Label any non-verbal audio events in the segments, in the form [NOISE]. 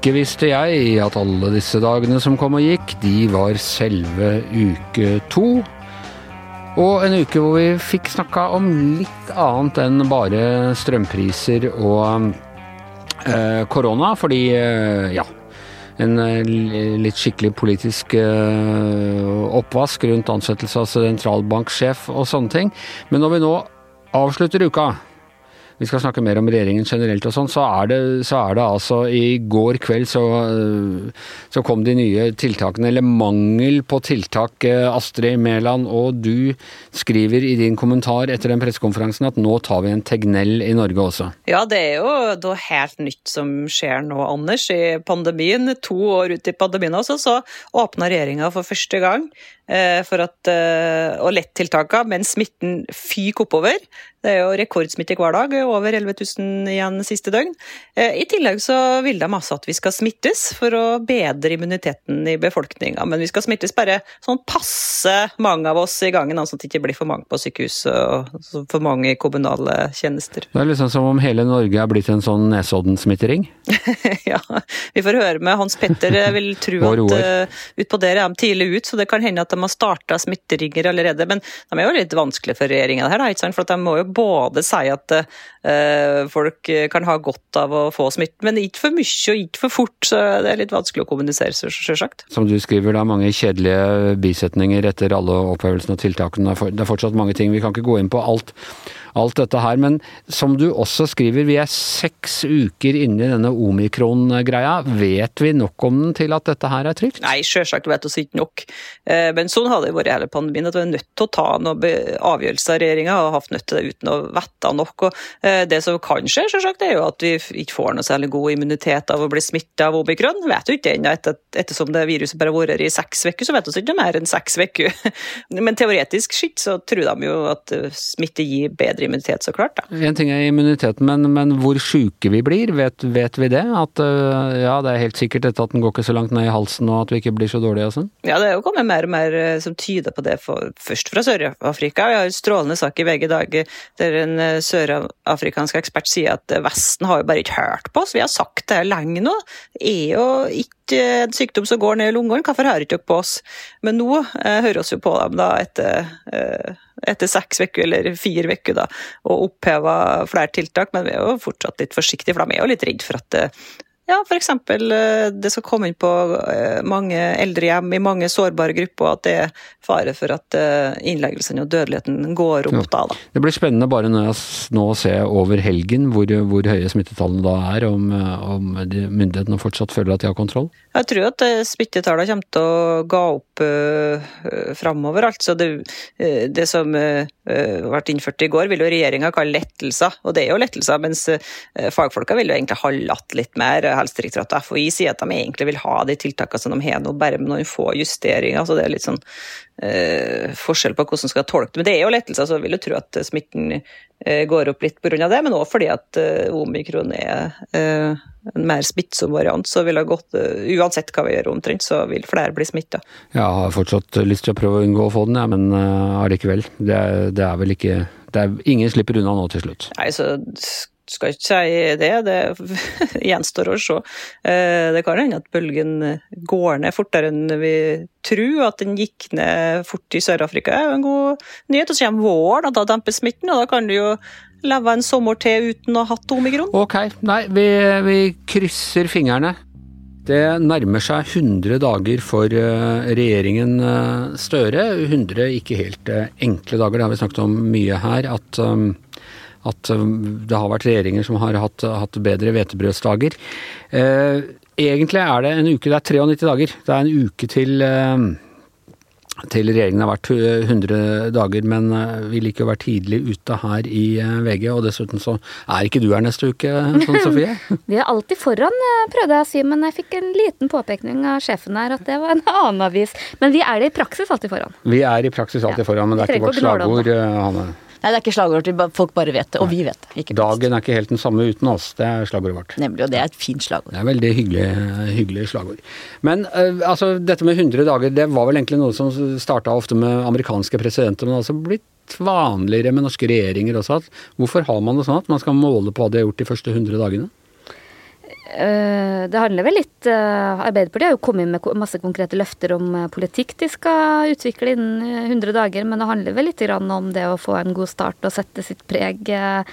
Ikke visste jeg at alle disse dagene som kom og gikk, de var selve uke to. Og en uke hvor vi fikk snakka om litt annet enn bare strømpriser og eh, korona, fordi eh, ja. En eh, litt skikkelig politisk eh, oppvask rundt ansettelse av sentralbanksjef og sånne ting. Men når vi nå avslutter uka vi skal snakke mer om regjeringen generelt og sånn, så, så, er det altså I går kveld så, så, kom de nye tiltakene, eller mangel på tiltak. Astrid Mæland, og du skriver i din kommentar etter den pressekonferansen at nå tar vi en Tegnell i Norge også. Ja, det er jo da helt nytt som skjer nå, Anders. I pandemien, to år ut i pandemien også, så åpna regjeringa for første gang Eh, for at, eh, og lettiltakene, mens smitten fyker oppover. Det er jo rekordsmitte hver dag, over 11 000 igjen siste døgn. Eh, I tillegg så vil de altså at vi skal smittes for å bedre immuniteten i befolkninga. Men vi skal smittes bare sånn passe mange av oss i gangen, sånn at det ikke blir for mange på sykehus og for mange i kommunale tjenester. Det er liksom som om hele Norge er blitt en sånn Nesodden-smittering? [LAUGHS] ja, vi får høre med Hans Petter. Jeg vil tro at uh, utpå der er de tidlig ut, så det kan hende at de har starta smitteringer allerede. Men de er jo litt vanskelig for regjeringa, for de må jo både si at uh, folk kan ha godt av å få smitten, men ikke for mye og ikke for fort. Så det er litt vanskelig å kommunisere, sjølsagt. Som du skriver, det er mange kjedelige bisetninger etter alle opphevelsene av tiltakene. Det er fortsatt mange ting. Vi kan ikke gå inn på alt alt dette her. Men som du også skriver, vi er seks uker inne i denne omikron-greia. Vet vi nok om den til at dette her er trygt? Nei, selvsagt vet vi ikke nok. Eh, men sånn har det vært hele pandemien, at vi er nødt til å ta noen avgjørelser. Regjeringa har hatt nødt til det uten å vite nok. Og eh, det som kan skje, selvsagt, er jo at vi ikke får noe særlig god immunitet av å bli smitta av omikron. Vet jo ikke ennå, etter, ettersom det viruset bare har vært i seks uker, så vet vi ikke mer enn seks uker. [LAUGHS] Men teoretisk sett så tror de jo at smitte gir bedre bedre immunitet, så klart. Da. En ting er immuniteten, men, men hvor sjuke vi blir, vet, vet, vi det? At uh, ja, det er helt sikkert dette at den går ikke så langt ned i halsen og at vi ikke blir så dårlige og sånn? Ja, det er jo kommet mer og mer uh, som tyder på det, for, først fra Sør-Afrika. Vi har en strålende sak i VG i dag der en uh, sørafrikansk ekspert sier at Vesten har jo bare ikke hørt på oss. Vi har sagt det lenge nå. Det er jo ikke en sykdom som går ned i lungene, hvorfor hører ikke dere på oss? Men nå eh, hører vi på dem da etter eh, etter seks uker eller fire uker da, og oppheva flere tiltak, men vi er jo fortsatt litt forsiktige, for de er jo litt redd for at det, ja, f.eks. Eh, det skal komme inn på eh, mange eldrehjem i mange sårbare grupper, at det er fare for at eh, innleggelsene og dødeligheten går opp da, da. Det blir spennende bare når jeg nå ser over helgen hvor, hvor høye smittetallene da er, om, om myndighetene fortsatt føler at de har kontroll? Jeg tror at smittetallene kommer til å ga opp uh, framover. Altså det, det som uh, ble innført i går, vil jo regjeringa kalle lettelser, og det er jo lettelser, mens uh, fagfolka vil jo egentlig ha latt litt mer. Helsedirektoratet og FHI sier at de egentlig vil ha de tiltakene som de har nå, bare med noen få justeringer. så Det er litt sånn eh, forskjell på hvordan man skal tolke det. Men det er jo lettelser, så jeg vil jo tro at smitten eh, går opp litt pga. det. Men òg fordi at eh, omikron er eh, en mer smittsom variant, så vil det gått uh, Uansett hva vi gjør omtrent, så vil flere bli smitta. Jeg har fortsatt lyst til å prøve å unngå å få den, ja, men uh, allikevel. Det, det, er vel ikke det er, Ingen slipper unna nå til slutt. Nei, så skal ikke si det, det [LAUGHS] gjenstår å se. Eh, det kan hende at bølgen går ned fortere enn vi tror, at den gikk ned fort i Sør-Afrika. er en god nyhet. Og så kommer våren, og da demper smitten, og da kan du jo leve en sommer til uten å ha hatt omikron. Ok, nei, vi, vi krysser fingrene. Det nærmer seg 100 dager for eh, regjeringen eh, Støre. 100 ikke helt enkle dager, det har vi snakket om mye her. At at um, det har vært regjeringer som har hatt, hatt bedre hvetebrødsdager. Eh, egentlig er det en uke, det er 93 dager. Det er en uke til, eh, til regjeringen har vært 100 dager, men eh, vi liker å være tidlig ute her i VG. Og dessuten så er ikke du her neste uke, sånn [LAUGHS] Sofie? vi er alltid foran, prøvde jeg å si, men jeg fikk en liten påpekning av sjefen her at det var en [LAUGHS] annen avis. Men vi er det i praksis alltid foran. Vi er i praksis alltid ja. foran, men det er ikke vårt slagord, Hanne. Nei, det er ikke slagordet folk bare vet det, og vi vet det. Dagen er ikke helt den samme uten oss, det er slagordet vårt. Nemlig, og det er et fint slagord. Det er veldig hyggelig, hyggelig slagord. Men uh, altså, dette med 100 dager, det var vel egentlig noe som starta ofte med amerikanske presidenter, men det altså blitt vanligere med norske regjeringer også. At, hvorfor har man det sånn at man skal måle på hva de har gjort de første 100 dagene? Eh, Det handler vel litt eh, Arbeiderpartiet har jo kommet med masse konkrete løfter om eh, politikk de skal utvikle innen eh, 100 dager, men det handler vel litt om det å få en god start og sette sitt preg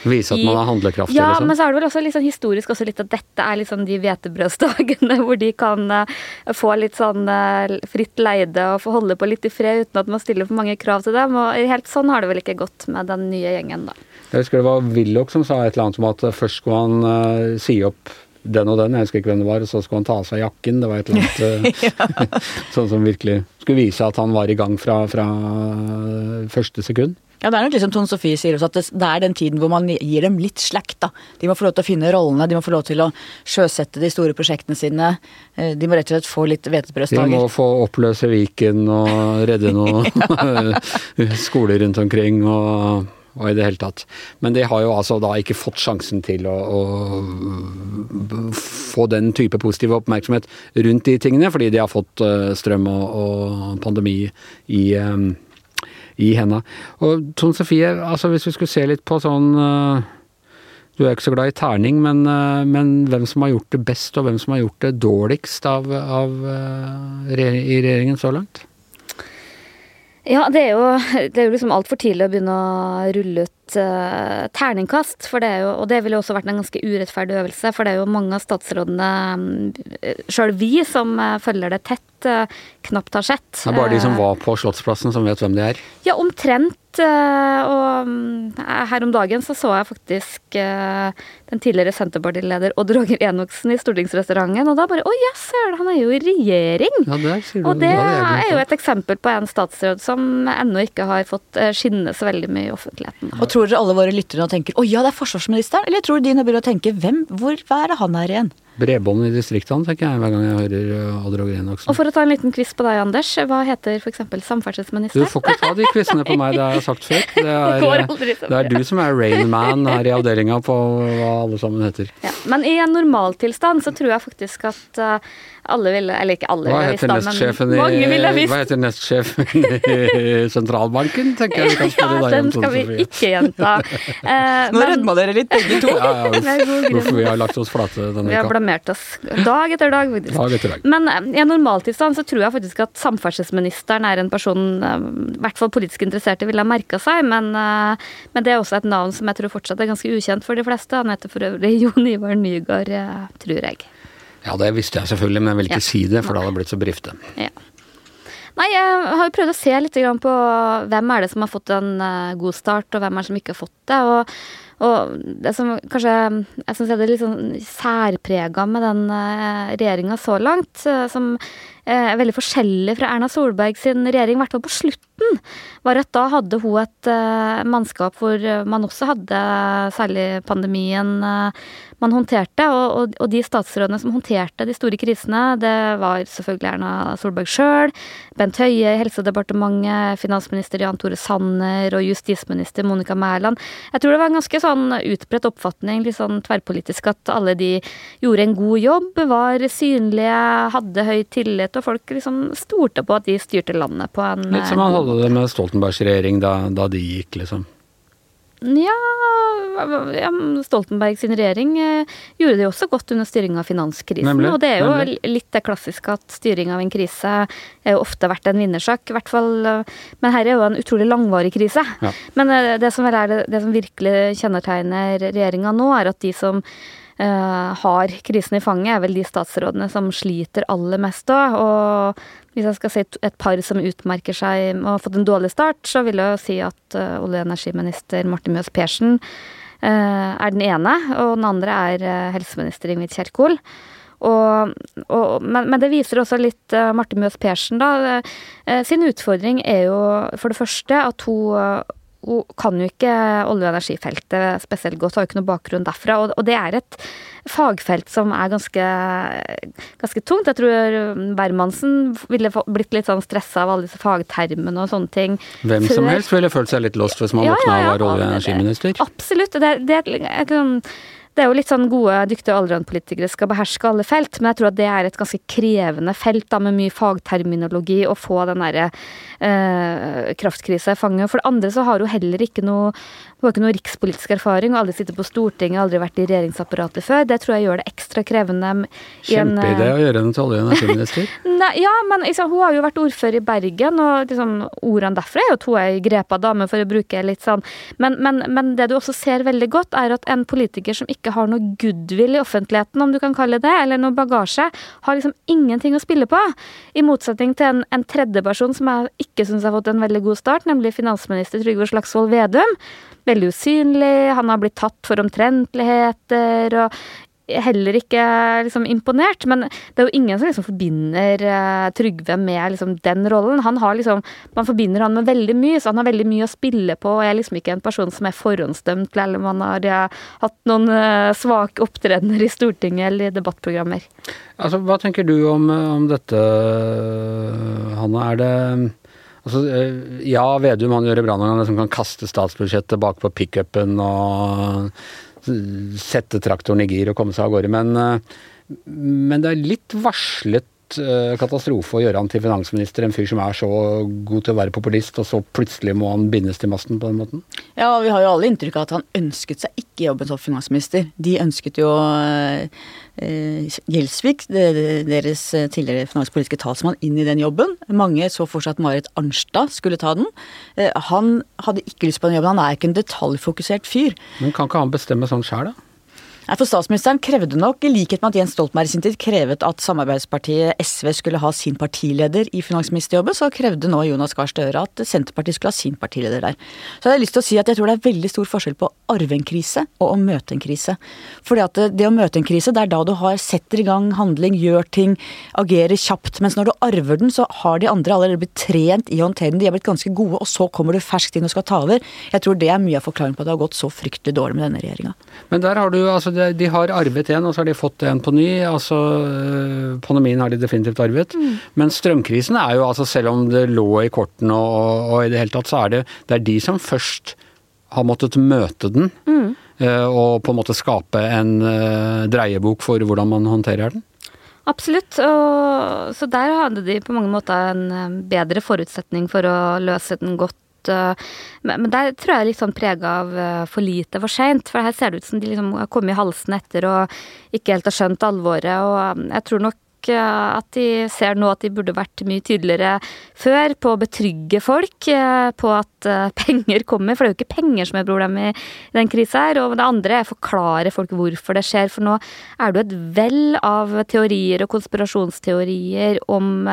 Vise at i- man er handlekraftig, Ja, liksom. men så er det vel også litt sånn historisk også litt at dette er liksom de hvetebrødsdagene [LAUGHS] hvor de kan få litt sånn fritt leide og få holde på litt i fred uten at man stiller for mange krav til dem. Og helt sånn har det vel ikke gått med den nye gjengen, da. Jeg husker det var Willoch som sa et eller annet om at først skulle han uh, si opp den og den, jeg husker ikke hvem det var, og så skulle han ta av seg jakken. Det var et eller annet eh, [LAUGHS] [LAUGHS] sånn som virkelig skulle vise at han var i gang fra, fra første sekund. Ja, det er nok liksom Tone Sofie sier også, at det, det er den tiden hvor man gir dem litt slack, da. De må få lov til å finne rollene, de må få lov til å sjøsette de store prosjektene sine. Eh, De må rett og slett få litt De må få oppløse Viken og redde [LAUGHS] noen skoler rundt omkring og, og i det hele tatt. Men de har jo altså da ikke fått sjansen til å, å få den type positiv oppmerksomhet rundt de tingene, fordi de har fått eh, strøm og, og pandemi i eh, i henda. Og Tone Sofie, altså hvis vi skulle se litt på sånn eh, Du er ikke så glad i terning, men, men hvem som har gjort det best, og hvem som har gjort det dårligst av, av i regjeringen så langt? Ja, det er jo, [LAUGHS] det er jo liksom altfor tidlig å begynne å rulle ut uh, terningkast. For det er jo, og det ville også vært en ganske urettferdig øvelse, for det er jo mange av statsrådene, sjøl vi som eh, følger det tett, uh, knapt har sett. Det er bare de som Eh, var på Slottsplassen som vet hvem de er. Ja, omtrent. Eh, Og mm, her om dagen så så jeg faktisk eh, den tidligere Senterpartileder Odd Roger Enoksen i stortingsrestauranten, og da bare Å, ja, ser du, han er jo i regjering! Ja, det er, Og det er jo et eksempel på en statsråd som ennå ikke har fått eh, skinne så veldig mye i offentligheten. Og tror dere alle våre lyttere nå tenker 'Å ja, det er forsvarsministeren'? Eller tror de nå begynner å tenke 'Hvem? Hvor? Hva er det han er igjen'? Bredbånd i distriktene, tenker jeg hver gang jeg hører Adder og Roger Og for å ta en liten quiz på deg, Anders. Hva heter f.eks. Du samferdselsminister? får ikke ta de quizene på meg, det har jeg sagt før. [LAUGHS] Det er, går eh, det er du som er Rain Man her i avdelinga på hva alle sammen heter. Ja. Men i en normaltilstand så tror jeg faktisk at eh, alle ville Eller ikke alle ville visst, det, men i, mange ville visst. hva heter nestsjefen i [LAUGHS] sentralbanken, tenker jeg vi kan spørre [LAUGHS] Ja, deg den skal vi ikke gjenta. [LAUGHS] Eh, Nå rødma dere litt begge to. Ja, ja, hvorfor vi har lagt oss flate denne uka. vi har blamert oss dag etter dag, faktisk. Dag etter dag. Men eh, i en normaltilstand så tror jeg faktisk at samferdselsministeren er en person eh, i hvert fall politisk interesserte ville ha merka seg, men, eh, men det er også et navn som jeg tror fortsatt er ganske ukjent for de fleste. Han heter for øvrig Jon Ivar Nygaard, tror jeg. Ja, det visste jeg selvfølgelig, men jeg ville ikke Ja. si det, for da hadde blitt så brifte. Ja. Nei, jeg har jo prøvd å se litt på hvem er det som har fått en eh, god start, og hvem er det som ikke har fått det. Og, og det som kanskje Jeg syns er det litt sånn særprega med den uh, regjeringa så langt, eh, som eh, er veldig forskjellig fra Erna Solberg sin regjering, i hvert fall på slutten, var at da hadde hun et eh, mannskap hvor man også hadde særlig pandemien eh, man håndterte, og, og, de statsrådene som håndterte de store krisene, det var selvfølgelig Erna Solberg sjøl, Bent Høie i Helsedepartementet, finansminister Jan Tore Sanner og justisminister Monica Mæland. Jeg tror det var en ganske sånn utbredt oppfatning, litt sånn tverrpolitisk, at alle de gjorde en god jobb, var synlige, hadde høy tillit, og folk liksom stolte på at de styrte landet på en Litt som man hadde det med Stoltenbergs regjering da, da de gikk, liksom. Ja, ja Stoltenberg sin regjering eh, gjorde det jo også godt under styringa av finanskrisen. Nemlig, og det er jo nemlig. litt det klassiske at styring av en krise er jo ofte vært en vinnersak. I hvert fall, eh, men her er jo en utrolig langvarig krise. Ja. Men eh, det som, det, det som virkelig kjennetegner regjeringa nå, er at de som har krisen i fanget, er vel de statsrådene som sliter aller mest da. Og hvis jeg skal si et- par som utmerker seg og har fått en dårlig start, så vil jeg jo si at eh, olje- og energiminister Martin Mjøs Persen eh, er den ene, og den andre er eh, helseminister Ingvild Kjerkol. Og, og, men, men det viser også litt uh, Marte Mjøs Persen, da. Uh, sin utfordring er jo for det første at hun eh, hun kan jo ikke olje- og energifeltet spesielt godt, har jo ikke noe bakgrunn derfra. Og, det er et fagfelt som er ganske, ganske tungt. Jeg tror Bermansen ville blitt litt sånn stressa av alle disse fagtermene og sånne ting. Hvem som Før- helst ville følt seg litt lost hvis man Ja, våkna ja, ja, og var olje- og energiminister. Absolutt. Det, det, sånn- det er jo litt sånn gode, dyktige allround-politikere skal beherske alle felt, men jeg tror at det er et ganske krevende felt da, med mye fagterminologi å få den derre eh, kraftkrisa i fanget. For det andre så har hun heller ikke noe hun har ikke noe rikspolitisk erfaring, og aldri sittet på Stortinget, aldri vært i regjeringsapparatet før. Det tror jeg gjør det ekstra krevende. Kjempeidé å gjøre henne til olje- og energiminister. [LAUGHS] Nei, ja, men liksom, hun har jo vært ordfører i Bergen, og liksom, ordene derfra er jo at hun er ei grepa dame, for å bruke litt sånn. Men, men, men det du også ser veldig godt, er at en politiker som ikke har noe goodwill i offentligheten, om du kan kalle det, eller noe bagasje, har liksom ingenting å spille på. I motsetning til en, en tredjeperson som jeg ikke syns har fått en veldig god start, nemlig finansminister Trygve Slagsvold Vedum. Veldig usynlig, han har blitt tatt for omtrentligheter, og heller ikke liksom imponert. Men det er jo ingen som liksom forbinder uh, Trygve med liksom den rollen. Han har liksom, Man forbinder han med veldig mye, så han har veldig mye å spille på. og er liksom ikke en person som er forhåndsdømt til, eller man har ja, hatt noen uh, svake opptredener i Stortinget eller i debattprogrammer. Altså, Hva tenker du om, om dette, Hanna? Er det altså, Ja, Vedum han gjør det bra når han liksom kan kaste statsbudsjettet bak på pickupen og sette traktoren i gir og komme seg av gårde, men, eh, men det er litt varslet katastrofe å gjøre han til finansminister, en fyr som er så god til å være populist, og så plutselig må han bindes til masten på den måten? Ja, vi har jo alle inntrykk av at han ønsket seg ikke jobben som finansminister. De ønsket jo eh, Gjelsvik, deres tidligere finanspolitiske talsmann, inn i den jobben. Mange så for seg at Marit Arnstad skulle ta den. Eh, Han hadde ikke lyst på den jobben. Han er ikke en detaljfokusert fyr. Men kan ikke han bestemme sånn sjæl, da? Nei, for Statsministeren krevde nok, i likhet med at Jens Stoltenberg i sin tid krevet at samarbeidspartiet SV skulle ha sin partileder i finansministerjobben, så krevde nå Jonas Gahr Støre at Senterpartiet skulle ha sin partileder der. Så jeg har lyst til å si at jeg tror det er veldig stor forskjell på å arve en krise og å møte en krise. Fordi at det, å møte en krise, det er da du har, setter i gang handling, gjør ting, agerer kjapt. Mens når du arver den, så har de andre allerede blitt trent i å håndtere den. De har blitt ganske gode, og så kommer du ferskt inn og skal ta over. Jeg tror det er mye av forklaringen på at det har gått så fryktelig dårlig med denne regjeringa. Men der har du altså, de har arvet en, og så har de fått en på ny. altså øh, Pandemien har de definitivt arvet. Men strømkrisen er jo, altså selv om det lå i kortene og, og i det hele tatt, så er det, det er de som først har måttet møte den. Mm. Og på en måte skape en øh, dreiebok for hvordan man håndterer den. Absolutt. Og, så der hadde de på mange måter en eh, bedre forutsetning for å løse den godt. Men, der tror jeg er litt sånn prega av eh, for lite for seint. For her ser det ut som de liksom har kommet i halsen etter og ikke helt har skjønt alvoret. Og eh, jeg tror nok eh, at de ser nå at de burde vært mye tydeligere før på å betrygge folk eh, på at eh, penger kommer. For det er jo ikke penger som er problemet i den krisa her. Og det andre er å forklare folk hvorfor det skjer. For nå er det jo et vell av teorier og konspirasjonsteorier om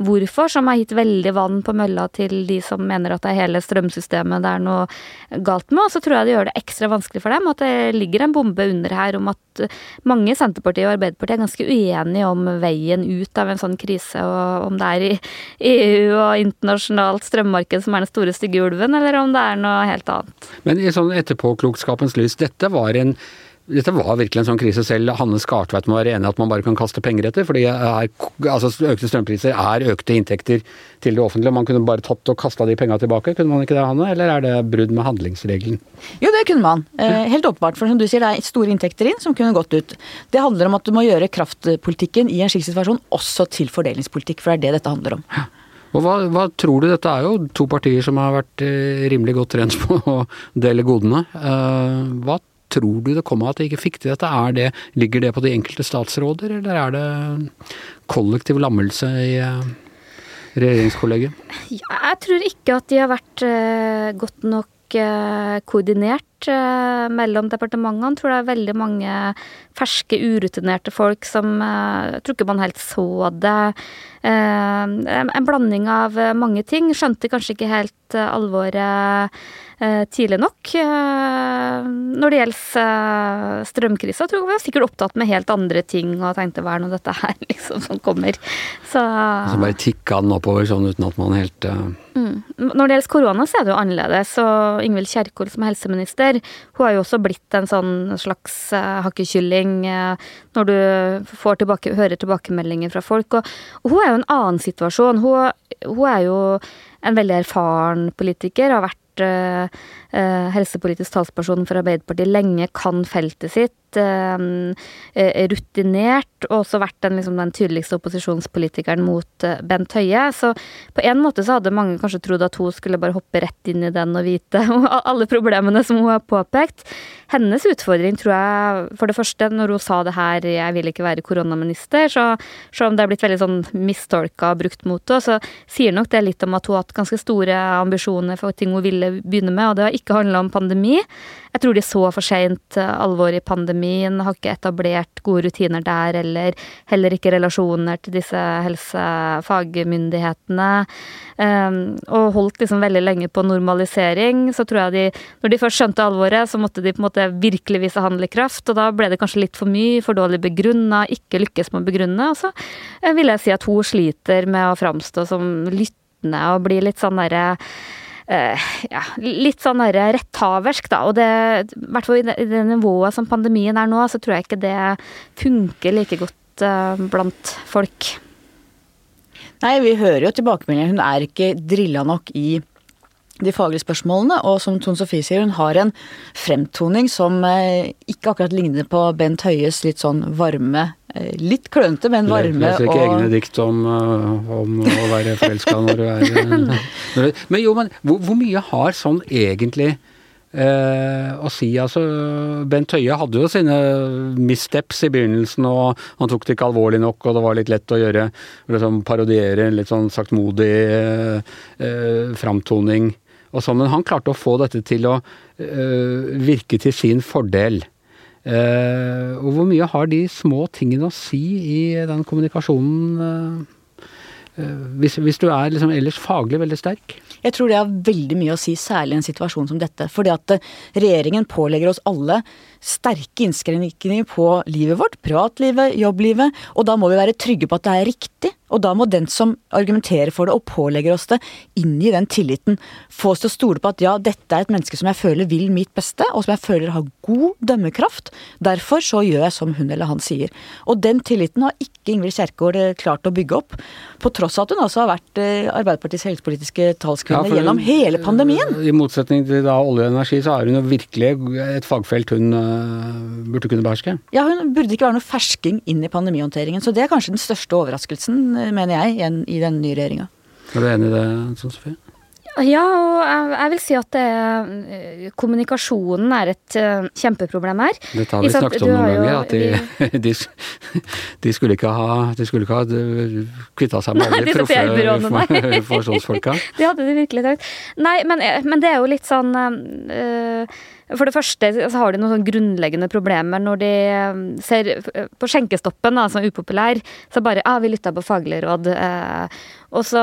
hvorfor, som har gitt veldig vann på mølla til de som mener at det er hele strømsystemet det er noe galt med. Og så tror jeg det gjør det ekstra vanskelig for dem at det ligger en bombe under her om at mange i Senterpartiet og Arbeiderpartiet er ganske uenige om veien ut av en sånn krise, og om det er i EU og internasjonalt strømmarked som er den store stygge ulven, eller om det er noe helt annet. Men i sånn etterpåklokskapens lys, dette var en dette var virkelig en sånn krise selv. Hanne Skartveit må være enig i at man bare kan kaste penger etter. fordi er, altså Økte strømpriser er økte inntekter til det offentlige. Man kunne bare tatt og kasta de penga tilbake. Kunne man ikke det, Hanne? Eller er det brudd med handlingsregelen? Jo, det kunne man. Eh, helt åpenbart. For som du sier, det er store inntekter inn som kunne gått ut. Det handler om at du må gjøre kraftpolitikken i en slik situasjon også til fordelingspolitikk, for det er det dette handler om. Og hva, hva tror du? Dette er jo to partier som har vært eh, rimelig godt trent på å dele godene. Eh, hva tror du det kommer av at de ikke fikk til dette? Det, ligger det på de enkelte statsråder, eller er det kollektiv lammelse i eh, regjeringskollegiet? Jeg tror ikke at de har vært eh, godt nok eh, koordinert mellom departementene. Jeg tror det er veldig mange ferske, urutinerte folk som Jeg tror ikke man helt så det. En blanding av mange ting. Skjønte kanskje ikke helt alvoret tidlig nok. Eh, når det gjelder eh, strømkrisa, tror jeg vi var sikkert opptatt med helt andre ting og tenkte hva er nå dette her [LAUGHS] liksom som kommer. Så Så bare tikka den oppover sånn uten at man helt eh, Mm. Når det gjelder korona, så er det jo annerledes. Og Ingvild Kjerkol som helseminister, hun har jo også blitt en sånn slags hakkekylling eh, når du får tilbake, hører tilbakemeldinger fra folk. Og, og hun er jo en annen situasjon. Hun, hun er jo en veldig erfaren politiker, har vært eh, eh, helsepolitisk talsperson for Arbeiderpartiet lenge, kan feltet sitt. Litt uh, rutinert, og også vært den, liksom, den tydeligste opposisjonspolitikeren mot uh, Bent Høie. Så på en måte så hadde mange kanskje trodd at hun skulle bare hoppe rett inn i den og vite [LAUGHS] alle problemene som hun har påpekt. Hennes utfordring tror jeg, for det første, når hun sa det her 'jeg vil ikke være koronaminister', så selv om det er blitt veldig sånn mistolka og brukt mot henne, så sier nok det litt om at hun har hatt ganske store ambisjoner for ting hun ville begynne med, og det har ikke handla om pandemi. Jeg tror de så for seint alvoret i pandemien, har ikke etablert gode rutiner der, eller heller ikke relasjoner til disse helsefagmyndighetene. Um, og holdt liksom veldig lenge på normalisering. Så tror jeg de, når de først skjønte alvoret, så måtte de på en måte virkelig vise handlekraft, og da ble det kanskje litt for mye, for dårlig begrunna, ikke lykkes med å begrunne. Og så eh, vil jeg si at hun sliter med å framstå som lyttende og bli litt sånn derre Uh, ja, litt sånn retthaversk, da. Og det, i hvert fall i det, nivået som pandemien er nå, så tror jeg ikke det funker like godt eh, blant folk. Nei, vi hører jo tilbakemeldinger. Hun er ikke drilla nok i de faglige spørsmålene, og som Tone Sofie sier, hun har en fremtoning som eh, ikke akkurat ligner på Bent Høies litt sånn varme eh, Litt klønete, men varme Leser ikke og... egne dikt om, eh, om å være forelska når du er [LAUGHS] Men jo, men hvor, hvor mye har sånn egentlig Eh, å si, altså Bent Høie hadde jo sine missteps i begynnelsen, og han tok det ikke alvorlig nok, og det var litt lett å gjøre liksom parodiere en litt sånn saktmodig eh, eh, framtoning og sånn, men han klarte å få dette til å virke til sin fordel. Uh, og hvor mye har de små tingene å si i den kommunikasjonen? Uh, uh, hvis, hvis, du er liksom ellers faglig veldig sterk? Jeg tror det har veldig mye å si, særlig i en situasjon som dette. Fordi at regjeringen pålegger oss alle sterke innskrenkninger på livet vårt, privatlivet, jobblivet, og da må vi være trygge på at det er riktig. Og da må den som argumenterer for det og pålegger oss det, inngi den tilliten. Få oss til å stole på at ja, dette er et menneske som jeg føler vil mitt beste, og som jeg føler har god dømmekraft. Derfor så gjør jeg som hun eller han sier. Og den tilliten har ikke Ingvild Kjerkol eh, klart å bygge opp. På tross av at hun altså har vært eh, Arbeiderpartiets helsepolitiske talskvinne ja, gjennom hele pandemien. I motsetning til da olje og energi, så er hun jo virkelig et fagfelt hun burde kunne beherske? Ja, hun burde ikke være noe fersking inn i pandemihåndteringen. Så det er kanskje den største overraskelsen, mener jeg, i den nye regjeringa. Er du enig i det, Sofie? Ja, og jeg, vil si at det, eh, kommunikasjonen er et kjempeproblem her. Dette har vi snakket om noen ganger, at de, [LAUGHS] de, de, skulle ikke ha de skulle ikke ha kvitta seg med alle de proffe forsvarsfolka. [LAUGHS] [LAUGHS] det hadde de virkelig tenkt. Nei, men, eh, men, det er jo litt sånn uh, for det første så har de noen sånn grunnleggende problemer når de um, ser på skjenkestoppen, da, som er upopulær, så bare ah, vi lytta på faglige råd. Eh, og så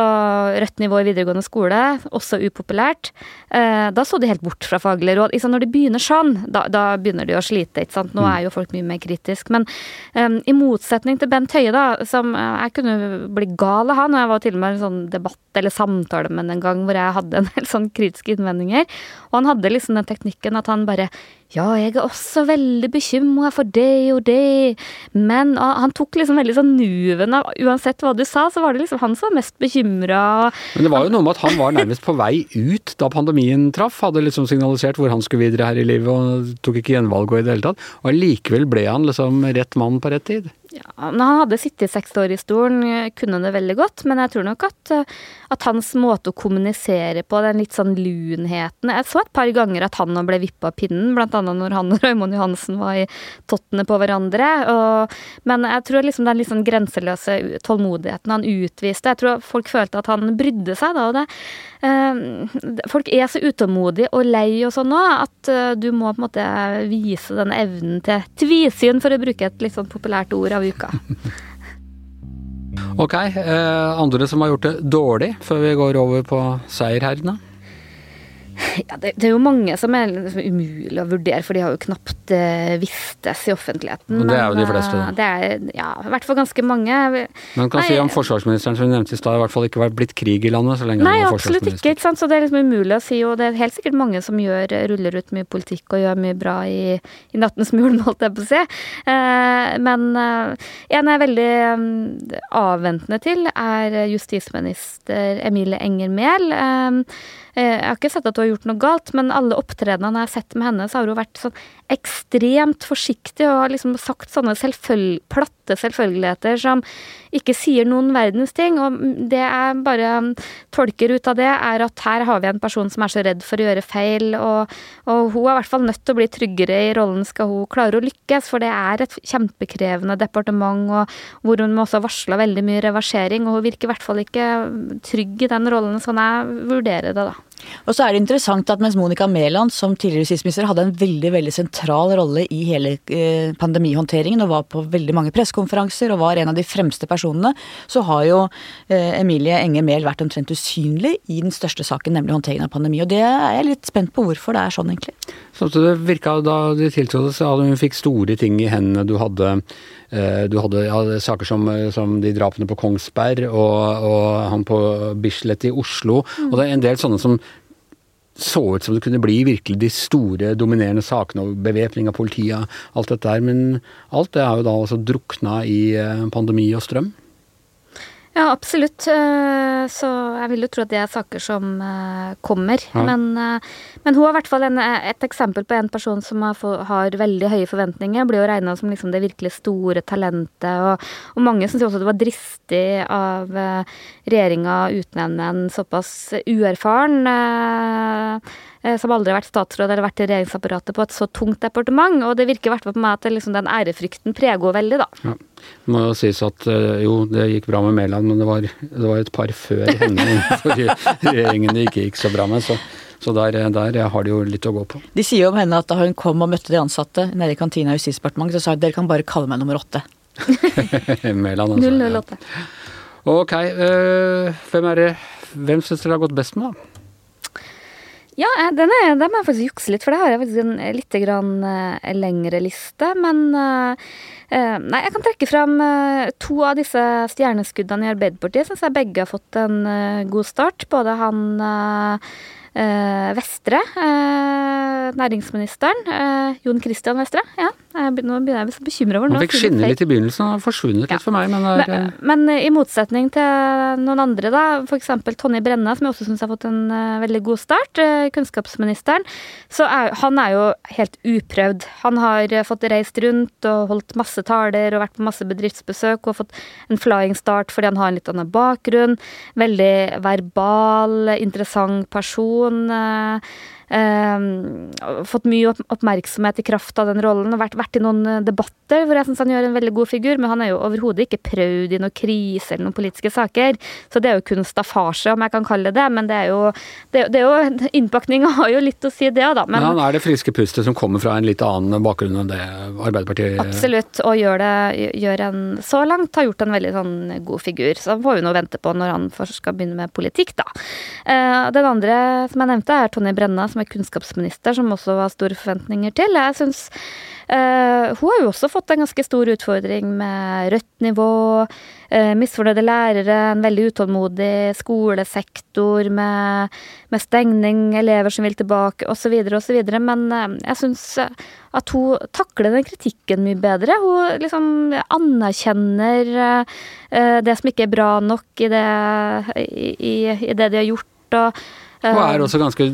rødt nivå i videregående skole, også upopulært. Eh, da så de helt bort fra faglige råd. Når de begynner sånn, da, da, begynner de å slite. ikke sant? Nå mm. er jo folk mye mer kritisk. Men eh, i motsetning til Bent Høie, da, som uh, jeg kunne bli gal av han, og jeg var til og med i en sånn debatt eller samtale med ham en gang hvor jeg hadde en [LAUGHS] del sånn kritiske innvendinger, og han hadde liksom den teknikken at han bare ja, jeg er også veldig bekymra for det og det, men han tok liksom veldig sånn nuven av Uansett hva du sa, så var det liksom han som var mest bekymra. Men det var jo noe med at han var nærmest på vei ut da pandemien traff. Hadde liksom signalisert hvor han skulle videre her i livet og tok ikke gjenvalg og i det hele tatt. Og allikevel ble han liksom rett mann på rett tid. Ja, han hadde sittet seks år i stolen, kunne det veldig godt, men jeg tror nok at, at, hans måte å kommunisere på, den litt sånn lunheten Jeg så et par ganger at han ble vippa av pinnen, annet når han og Raymond Johansen var i tottene på hverandre. Og, men jeg tror liksom den litt sånn grenseløse tålmodigheten han utviste Jeg tror folk følte at han brydde seg da, og det eh, Folk er så utålmodige og lei og sånn nå at uh, du må på en måte vise den evnen til tvisyn, for å bruke et litt sånn populært ord av uka. [LAUGHS] ok, eh, andre som har gjort det dårlig, før vi går over på seierherdene? Ja, det, det, er jo mange som er liksom umulig å vurdere, for de har jo knapt uh, vistes i offentligheten. Og det er jo de fleste, da. Det er ja, i hvert fall ganske mange. Men kan Nei, si om forsvarsministeren som vi nevnte i stad, i hvert fall ikke vært blitt krig i landet så lenge Nei, han var absolutt ikke, ikke sant? så det er liksom umulig å si. Og det er helt sikkert mange som gjør, ruller ut mye politikk og gjør mye bra i, i nattens mulm, [LAUGHS] holdt jeg på å si. Uh, men uh, en jeg er veldig um, avventende til, er justisminister Emilie Enger Mehl. Uh, Jeg har ikke sett at hun har gjort noe galt, men alle opptredenene jeg har sett med henne, så har hun vært sånn ekstremt forsiktig og liksom sagt sånne selvfølg platte selvfølgeligheter som ikke sier noen verdens ting. Og det jeg bare tolker ut av det, er at her har vi en person som er så redd for å gjøre feil, og, og hun er i hvert fall nødt til å bli tryggere i rollen skal hun klare å lykkes, for det er et kjempekrevende departement, og hvor hun også har varsla veldig mye reversering, og hun virker i hvert fall ikke trygg i den rollen, sånn jeg vurderer det, da. Og så er det interessant at mens Monica Mæland som tidligere justisminister hadde en veldig veldig sentral rolle i hele eh, pandemihåndteringen og var på veldig mange pressekonferanser og var en av de fremste personene, så har jo eh, Emilie Enger Mehl vært omtrent usynlig i den største saken, nemlig håndteringen av pandemi. Og det er jeg litt spent på hvorfor det er sånn, egentlig. Sånn at det virka da de tiltrådte, så hadde hun fikk store ting i hendene. Du hadde, eh, du hadde ja, saker som, som, de drapene på Kongsberg og, og han på Bislett i Oslo. Mm. Og det er en del sånne som så ut som det kunne bli virkelig de store, dominerende sakene og bevæpning av politiet, alt dette der. Men alt det er jo da altså drukna i eh, pandemi og strøm. Ja, absolutt. Eh, så jeg vil jo tro at det er saker som eh, kommer. Ja. Men, eh, men, hun er i hvert fall en, et eksempel på en person som har, har veldig høye forventninger. Blir jo regna som liksom det virkelig store talentet. Og, og mange syns også det var dristig av regjeringa å utnevne en såpass uerfaren som aldri har vært statsråd eller vært i regjeringsapparatet på et så tungt departement. Og det virker i hvert fall på meg at liksom den ærefrykten preger henne veldig, da. Ja. Det må jo sies at eh, jo, det gikk bra med Mæland, men det var, det var, et par før henne [LAUGHS] innenfor regjeringen det ikke gikk så bra med. så så der, der, har de jo litt å gå på. De sier jo om henne at da hun kom og møtte de ansatte nede i kantina i Justisdepartementet, så sa hun dere kan bare kalle meg nummer åtte. [LAUGHS] Mæland, altså. 008. Ja. Ok, øh, hvem er det Hvem syns dere har gått best med, da? Ja, eh, den, er, den må jeg faktisk jukse litt, for det har jeg faktisk en eh, litt grann, uh, lengre liste. Men uh, uh, nei, jeg kan trekke fram to av disse stjerneskuddene i Arbeiderpartiet. Syns jeg begge har fått en god start. Både han Vestre, næringsministeren. Jon Christian Vestre. ja, nå begynner jeg å bli bekymra over Han fikk skinne litt i begynnelsen, og har forsvunnet litt for meg, men, er, men, men, i motsetning til noen andre, da, f.eks. Tonje Brenna, som jeg også syns har fått en veldig god start, kunnskapsministeren, så er han er jo helt uprøvd. Han har fått reist rundt og holdt masse taler og vært på masse bedriftsbesøk og fått en flying start fordi han har en litt annen bakgrunn. Veldig verbal, interessant person. Uh, eh, fått mye oppmerksomhet i kraft av den rollen og vært, vært i noen eh, debatter hvor jeg syns han gjør en veldig god figur, men han er jo overhodet ikke prøvd i noen krise eller noen politiske saker. Så det er jo kun staffasje, om jeg kan kalle det det. Men det er jo, det, det er jo [LAUGHS] Innpakninga har jo litt å si, det da. Men, men, han er det friske pustet som kommer fra en litt annen bakgrunn enn det Arbeiderpartiet Absolutt, og gjør det gjør en så langt har gjort en veldig sånn god figur. Så får vi nå vente på når han først skal begynne med politikk, da. Eh, den andre som jeg nevnte, er Tonje Brenna, som er kunnskapsminister, som også var store forventninger til. Jeg synes uh, Hun har jo også fått en ganske stor utfordring med rødt nivå, uh, misfornøyde lærere, en veldig utålmodig skolesektor med, med stengning, elever som vil tilbake, osv., osv. Men uh, jeg syns at hun takler den kritikken mye bedre. Hun liksom anerkjenner det som ikke er bra nok i det, i, i det de har gjort. og og er også ganske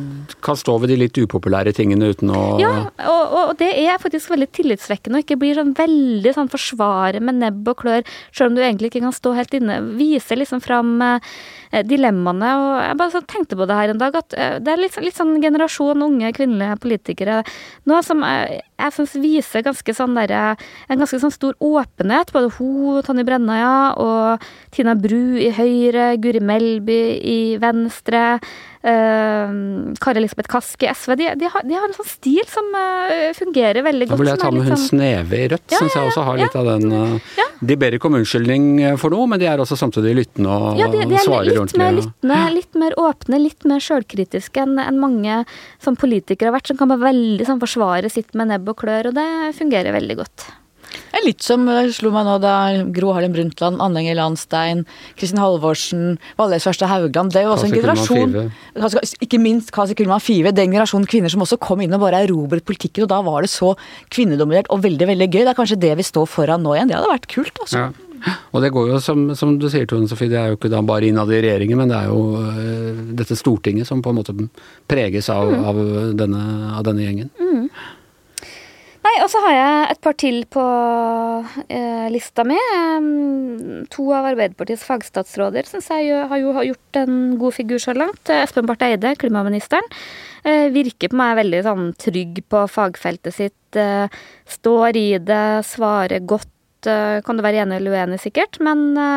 kan stå ved de litt upopulære tingene uten å Ja, og, og det er faktisk veldig tillitsvekkende å ikke bli sånn veldig sånn forsvare med nebb og klør, selv om du egentlig ikke kan stå helt inne. Vise liksom fram eh, dilemmaene. Og jeg bare sånn tenkte på det her en dag, at eh, det er litt, litt sånn generasjon unge kvinnelige politikere nå som jeg, jeg syns viser ganske sånn der, en ganske sånn stor åpenhet. Både hun, Tonje Brenna, ja, og Tina Bru i Høyre, Guri Melby i Venstre. Uh, Kari Elisabeth Kaski, SV, de, de, har, de, har, en sånn stil som uh, fungerer veldig godt. Da vil jeg ta med hun sånn... Sneve i Rødt, ja, syns jeg også har litt ja, av den uh, De ber ikke om unnskyldning for noe, men de er også samtidig lyttende og ja, de, de svarer ordentlig. Mer lyttende, litt mer åpne, litt mer sjølkritiske enn en mange som politikere har vært, som kan bare veldig sånn, forsvare sitt med nebb og klør, og det fungerer veldig godt. Det er litt som det slo meg nå da Gro Harlem Brundtland, Anne Enger Landstein, Kristin Halvorsen, Valles Første Haugland. Det er jo også en generasjon Ikke minst Kasi Kullmann Five. Den generasjonen kvinner som også kom inn og bare erobret politikken. Og da var det så kvinnedominert og veldig, veldig gøy. Det er kanskje det vi står foran nå igjen. Det hadde vært kult, altså. Ja. Og det går jo, som, som du sier Tone Sofie, det er jo ikke da bare innad i regjeringen, men det er jo uh, dette Stortinget som på en måte preges av, mm. av, denne, av denne, gjengen. Mm. Og så har jeg et par til på eh, lista mi. To av Arbeiderpartiets fagstatsråder syns jeg har jo har gjort en god figur så langt. Espen Barth Eide, klimaministeren, eh, virker på meg veldig sånn trygg på fagfeltet sitt. Eh, står i det, svarer godt Eh, kan du være enig eller uenig, sikkert, men det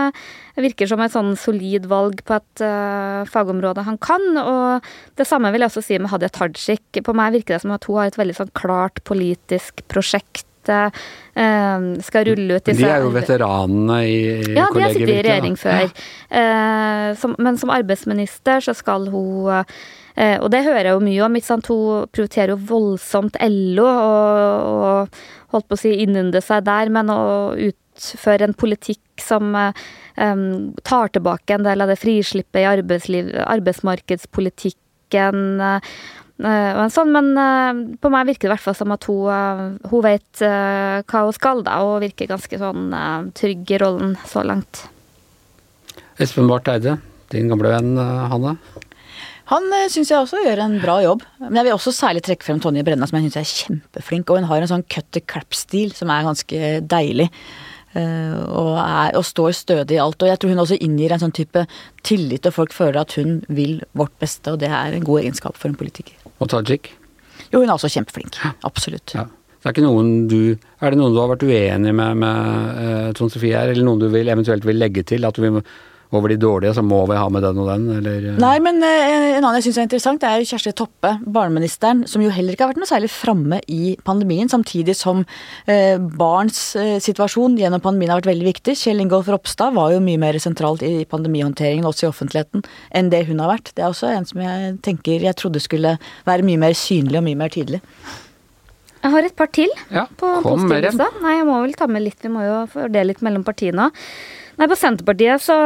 eh, virker som et sånn solid valg på et uh, fagområde han kan. Og det samme vil jeg også si med Hadia Tajik. På meg virker det som at hun har et veldig sånn klart politisk prosjekt. Skal rulle ut disse De er jo veteranene i, ja, kollegiet. Ja, de har sittet i regjering før. Ja. men som arbeidsminister så skal hun Eh, og det hører jeg jo mye om. ikke? Hun prioriterer jo voldsomt LO og, og holdt på å si innynde seg der, men å utføre en politikk som um, tar tilbake en del av det frislippet i arbeidsmarkedspolitikken. Uh, og en sånn, Men på meg virker det i hvert fall som at hun, hun vet hva hun skal, da, og virker ganske sånn trygg i rollen så langt. Espen Barth Eide, din gamle venn Hanne? Han uh, eh, syns jeg også gjør en bra jobb. Men jeg vil også særlig trekke frem Tonje Brenna, som jeg syns er kjempeflink. Og hun har en sånn cut the crap-stil som er ganske deilig. Uh, og, er, og, står stødig i alt. Og jeg tror hun også inngir en sånn type tillit, og folk føler at hun vil vårt beste, og det er en god egenskap for en politiker. Og Tajik? Jo, hun er også kjempeflink. Absolutt. Ja. Det er, du, er det noen du har vært uenig med, med uh, Trond Sofie her, eller noen du vil, eventuelt vil legge til? At du må over de dårlige, så må vi ha med den og den, eller? Eh? Nei, men eh, en annen jeg syns er interessant, det er Kjersti Toppe, barneministeren, som jo heller ikke har vært noe særlig framme i pandemien, samtidig som eh, barns eh, situasjon gjennom pandemien har vært veldig viktig. Kjell Ingolf Ropstad var jo mye mer sentralt i pandemihåndteringen, også i offentligheten, enn det hun har vært. Det er også en som jeg tenker jeg trodde skulle være mye mer synlig og mye mer tydelig. Jeg har et par til ja, på positivlista. Nei, jeg må vel ta med litt, vi må jo fordele litt mellom partiene. Nei, på Senterpartiet så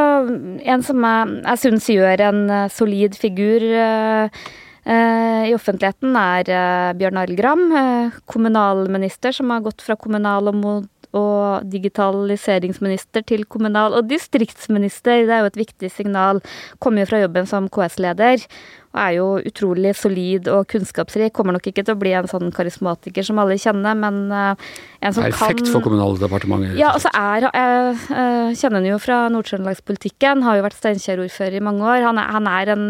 En som jeg, jeg syns gjør en uh, solid figur uh, uh, i offentligheten, er Bjørn Arild Gram. kommunalminister som har gått fra kommunal og, og digitaliseringsminister til kommunal- og distriktsminister. Det er jo et viktig signal. Kommer jo fra jobben som KS-leder og er jo utrolig solid og kunnskapsrik. Kommer nok ikke til å bli en sånn karismatiker som alle kjenner, men uh, en som Perfekt kan Perfekt for Kommunaldepartementet. Ja, altså er Jeg uh, kjenner han jo fra Nord-Trøndelagspolitikken, har jo vært Steinkjer-ordfører i mange år. Han er, han er en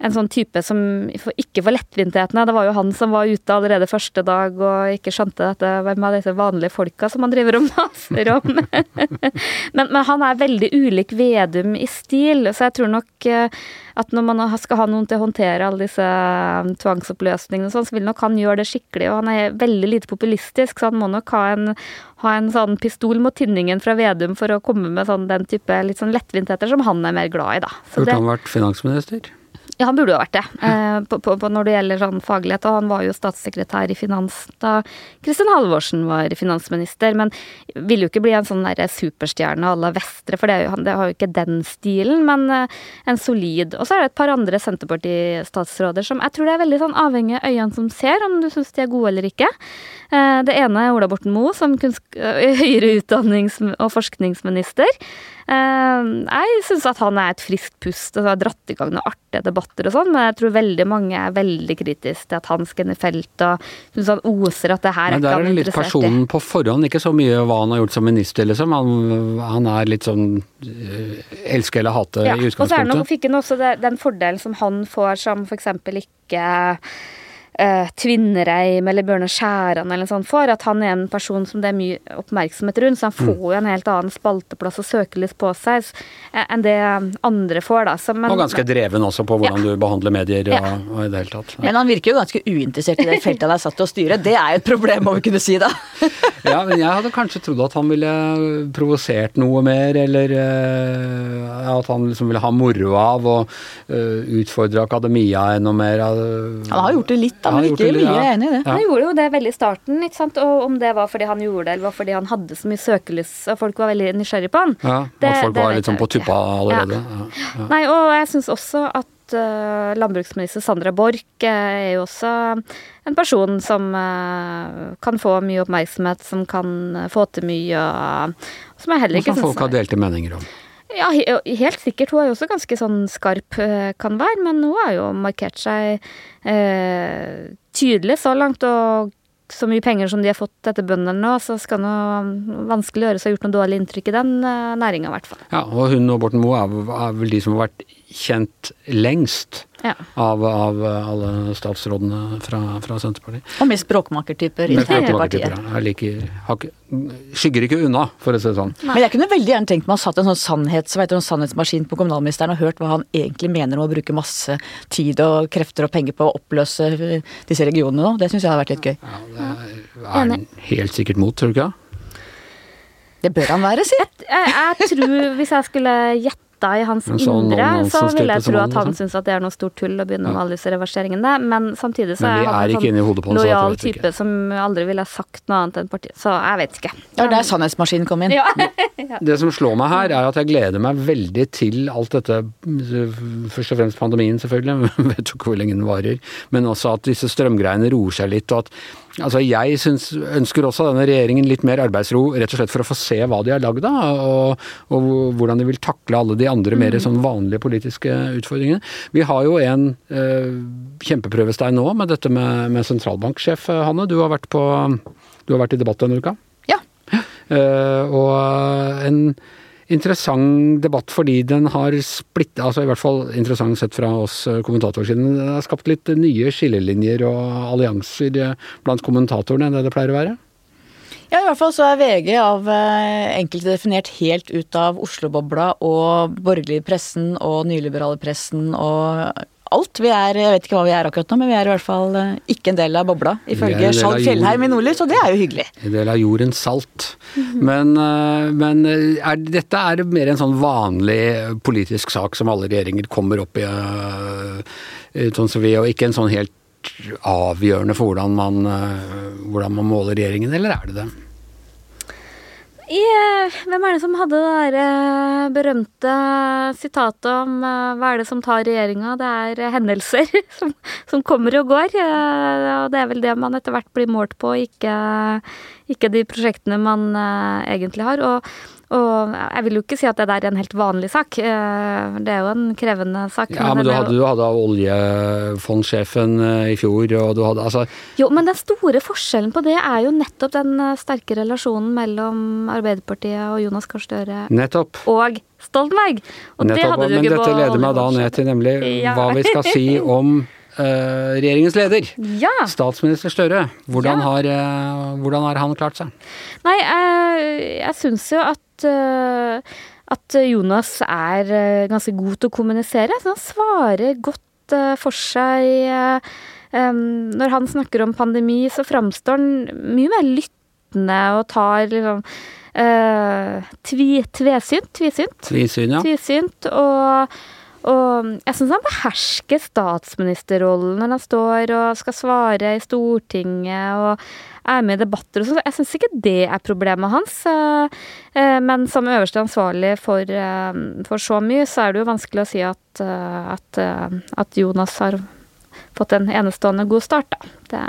en sånn type som ikke får lettvintheitene. Det var jo han som var ute allerede første dag og ikke skjønte dette, hvem av disse vanlige folka som han driver og [LAUGHS] maser om. [LAUGHS] men, men, han er veldig ulik Vedum i stil, så jeg tror nok eh, at når man skal ha noen til å håndtere alle disse eh, tvangsoppløsningene og sånn, så vil nok han gjøre det skikkelig. Og han er veldig lite populistisk, så han må nok ha en, ha en sånn pistol mot tinningen fra Vedum for å komme med sånn, den type litt sånn lettvintheter som han er mer glad i, da. Burde han vært finansminister? Ja, han burde jo vært det, eh, på, på, på når det gjelder sånn faglighet. Og han var jo statssekretær i finans da Kristin Halvorsen var finansminister. Men ville jo ikke bli en sånn derre superstjerne à la Vestre, for det, det, har jo ikke den stilen. Men eh, en solid. Og så er det et par andre Senterparti-statsråder som jeg tror det er veldig sånn avhengig av øynene som ser, om du syns de er gode eller ikke. Eh, det ene er Ola Borten Moe som høyere utdannings- og forskningsminister. Eh, jeg syns at han er et friskt pust og har dratt i gang noen artige debatter og sånn, men jeg tror veldig mange er veldig kritiske til at han i felt og syns han oser at det her er ikke han interessert i. Men der er det litt personen på forhånd, ikke så mye hva han har gjort som minister, liksom. Han, han er litt sånn eh, elske eller hate ja, i utgangspunktet. Og så er nok, fikk han også den fordelen som han får som f.eks. ikke uh, Tvinnereim eller Bjørnar Skjæran eller sånn får, at han er en person som det er mye oppmerksomhet rundt. Så han får jo en helt annen spalteplass og søkelys på seg uh, enn det andre får, da. Så, men, og ganske dreven også på hvordan ja. du behandler medier ja. og, og, i det hele tatt. Ja. Men han virker jo ganske uinteressert i det feltet han er satt til å styre. Det er jo et problem, må vi kunne si da. [LAUGHS] ja, men jeg hadde kanskje trodd at han ville provosert noe mer, eller uh, at han liksom ville ha moro av å utfordre akademia enda mer. han har gjort det litt, da han ikke mye, jeg er enig i det. Ja. Han gjorde jo det veldig i starten, ikke sant? og om det var fordi han gjorde det, eller var fordi han hadde så mye søkelys og folk var veldig nysgjerrig på han. Ja, det, At folk var litt sånn på tuppa allerede. Ja. Nei, og jeg syns også at uh, landbruksminister Sandra Borch er jo også en person som uh, kan få mye oppmerksomhet, som kan få til mye, og som jeg heller ikke syns Som folk har delte meninger om. Ja, helt sikkert. Hun er jo også ganske sånn skarp, kan være, men hun har jo markert seg eh, tydelig så langt, og så mye penger som de har fått etter bøndene nå, så skal det vanskelig gjøres å ha gjort noe dårlig inntrykk i den uh, næringa, i hvert fall. Ja, og hun og Borten Moe er, er, vel de som har vært kjent lengst ja. av, av, alle statsrådene fra, fra, Senterpartiet. Og med språkmakertyper i hele partiet. Liker, har, skygger ikke unna, for å si det sånn. Nei. Men jeg kunne veldig gjerne tenkt meg å ha satt en sånn sannhets, vet du, en sannhetsmaskin på kommunalministeren og hørt hva han egentlig mener om å bruke masse tid og krefter og penger på å oppløse disse regionene nå. Det syns jeg hadde vært litt gøy. Ja, det er han helt sikkert mot, tror du ikke? Det bør han være, si. Jeg, jeg, jeg tror, hvis jeg skulle gjette rotta i hans sånn indre, så vil jeg tro at han liksom. syns at det er noe stort tull å begynne ja. med alle disse reverseringene. Men samtidig så men er han en sånn lojal type som aldri ville sagt noe annet enn partiet. Så jeg vet ikke. Ja, der sannhetsmaskinen kom inn. [LAUGHS] Ja. det som slår meg her, er at jeg gleder meg veldig til alt dette, først og fremst pandemien selvfølgelig, [LAUGHS] vet jo ikke hvor lenge den varer, men også at disse strømgreiene roer seg litt, og at Altså Jeg synes, ønsker også denne regjeringen litt mer arbeidsro, rett og slett for å få se hva de har lagd av, og, og, hvordan de vil takle alle de andre mer mm. sånn vanlige politiske utfordringene. Vi har jo en eh, kjempeprøvestein nå med dette med, med sentralbanksjef, eh, Hanne. Du har vært, på, du har vært i debatt denne uka? Ja. Eh, og en interessant debatt fordi den har splitta, altså i hvert fall interessant sett fra oss kommentatorer kommentatorsiden. Den har skapt litt nye skillelinjer og allianser eh, blant kommentatorene enn det det pleier å være? Ja, i hvert fall så er VG av eh, enkelte definert helt ut av Oslo-bobla og borgerlig pressen og nyliberale pressen og alt. Vi er, jeg vet ikke hva vi er akkurat nå, men vi er i hvert fall eh, ikke en del av bobla, ifølge Skjalg Fjellheim i Nordlys, og det er jo hyggelig. En del av jordens salt. Men, eh, men eh, er, dette er mer en sånn vanlig politisk sak som alle regjeringer kommer opp i, sånn som vi, og ikke en sånn helt avgjørende for hvordan man, hvordan man måler regjeringen, eller er det det? I, hvem er det som hadde det der eh, berømte sitatet om eh, hva er det som tar regjeringa? Det er hendelser [LAUGHS] som, som, kommer og går. Eh, og det er vel det man etter hvert blir målt på, ikke, ikke de prosjektene man egentlig har. Og og jeg vil jo ikke si at det der er en helt vanlig sak. Eh, det er jo en krevende sak. Ja, men, men du, hadde, jo... du hadde oljefondsjefen eh, i fjor, og du hadde altså Jo, men den store forskjellen på det er jo nettopp den eh, sterke relasjonen mellom Arbeiderpartiet og Jonas Gahr Støre nettopp. og Stoltenberg. Og nettopp, det hadde du ikke på Men dette leder meg da ned til nemlig hva vi skal si om regjeringens leder, ja. statsminister Støre. Hvordan, ja. har, uh, hvordan, har, han klart seg? Nei, uh, jeg syns jo at Eh, at, Jonas er eh, ganske god til å kommunisere. Så han svarer godt eh, for seg. Når han snakker om pandemi, så framstår han mye mer lyttende og tar liksom tvi, tvesynt. Tvisynt. Tvisyn, ja. Tvisynt, og og jeg syns han behersker statsministerrollen når han står og skal svare i Stortinget og er med i debatter og sånn. Jeg syns ikke det er problemet hans. Eh, eh, men som øverste ansvarlig for, eh, for, så mye, så er det jo vanskelig å si at, at, at Jonas har fått en enestående god start, da. Det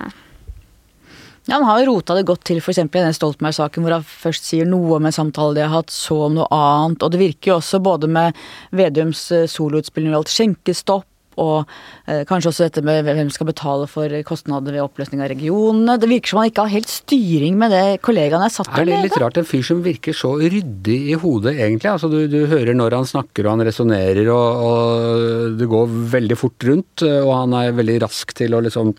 ja, Han har jo rota det godt til f.eks. i den Stoltenberg-saken, hvor han først sier noe om en samtale de har hatt, så om noe annet. Og det virker jo også både med Vedums eh, soloutspill når det gjaldt skjenkestopp, og eh, kanskje også dette med hvem skal betale for kostnader ved oppløsning av regionene. Det virker som han ikke har helt styring med det kollegaene er satt til å lede. Er det litt rart, en fyr som virker så ryddig i hodet, egentlig? Altså, du, du hører når han snakker og han resonnerer, og, og det går veldig fort rundt, og han er veldig rask til å liksom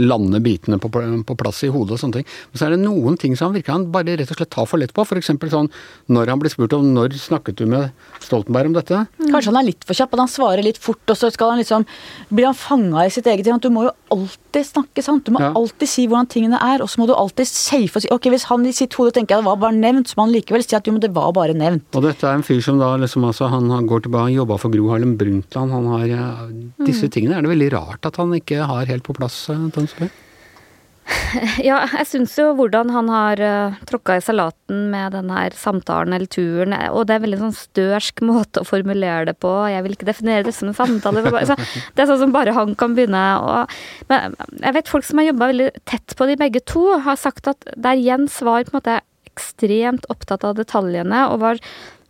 lande bitene på, på, plass i hodet og sånne ting. Men så er det noen ting som han virker han bare rett og slett tar for lett på. F.eks. sånn når han blir spurt om når snakket du med Stoltenberg om dette? Mm. Kanskje han er litt for kjapp, at han svarer litt fort, og så skal han liksom Blir han fanga i sitt eget ting? Du må jo alltid snakke sant. Du må ja. alltid si hvordan tingene er, og så må du alltid safe og si Ok, hvis han i sitt hode tenker at det var bare nevnt, så må han likevel si at jo, men det var bare nevnt. Og dette er en fyr som da liksom altså Han går tilbake, han jobba for Gro Harlem Brundtland, han har ja, Disse mm. tingene er det veldig rart at han ikke har helt på plass. Tønsberg? [LAUGHS] Ja, jeg syns jo hvordan han har uh, tråkka i salaten med den her samtalen eller turen, og det er en veldig sånn størsk måte å formulere det på. Jeg vil ikke definere det som en samtale. Er, [LAUGHS] det er sånn som bare han kan begynne. Og, men jeg vet folk som har jobba veldig tett på de begge to, har sagt at der Jens var på en måte ekstremt opptatt av detaljene og var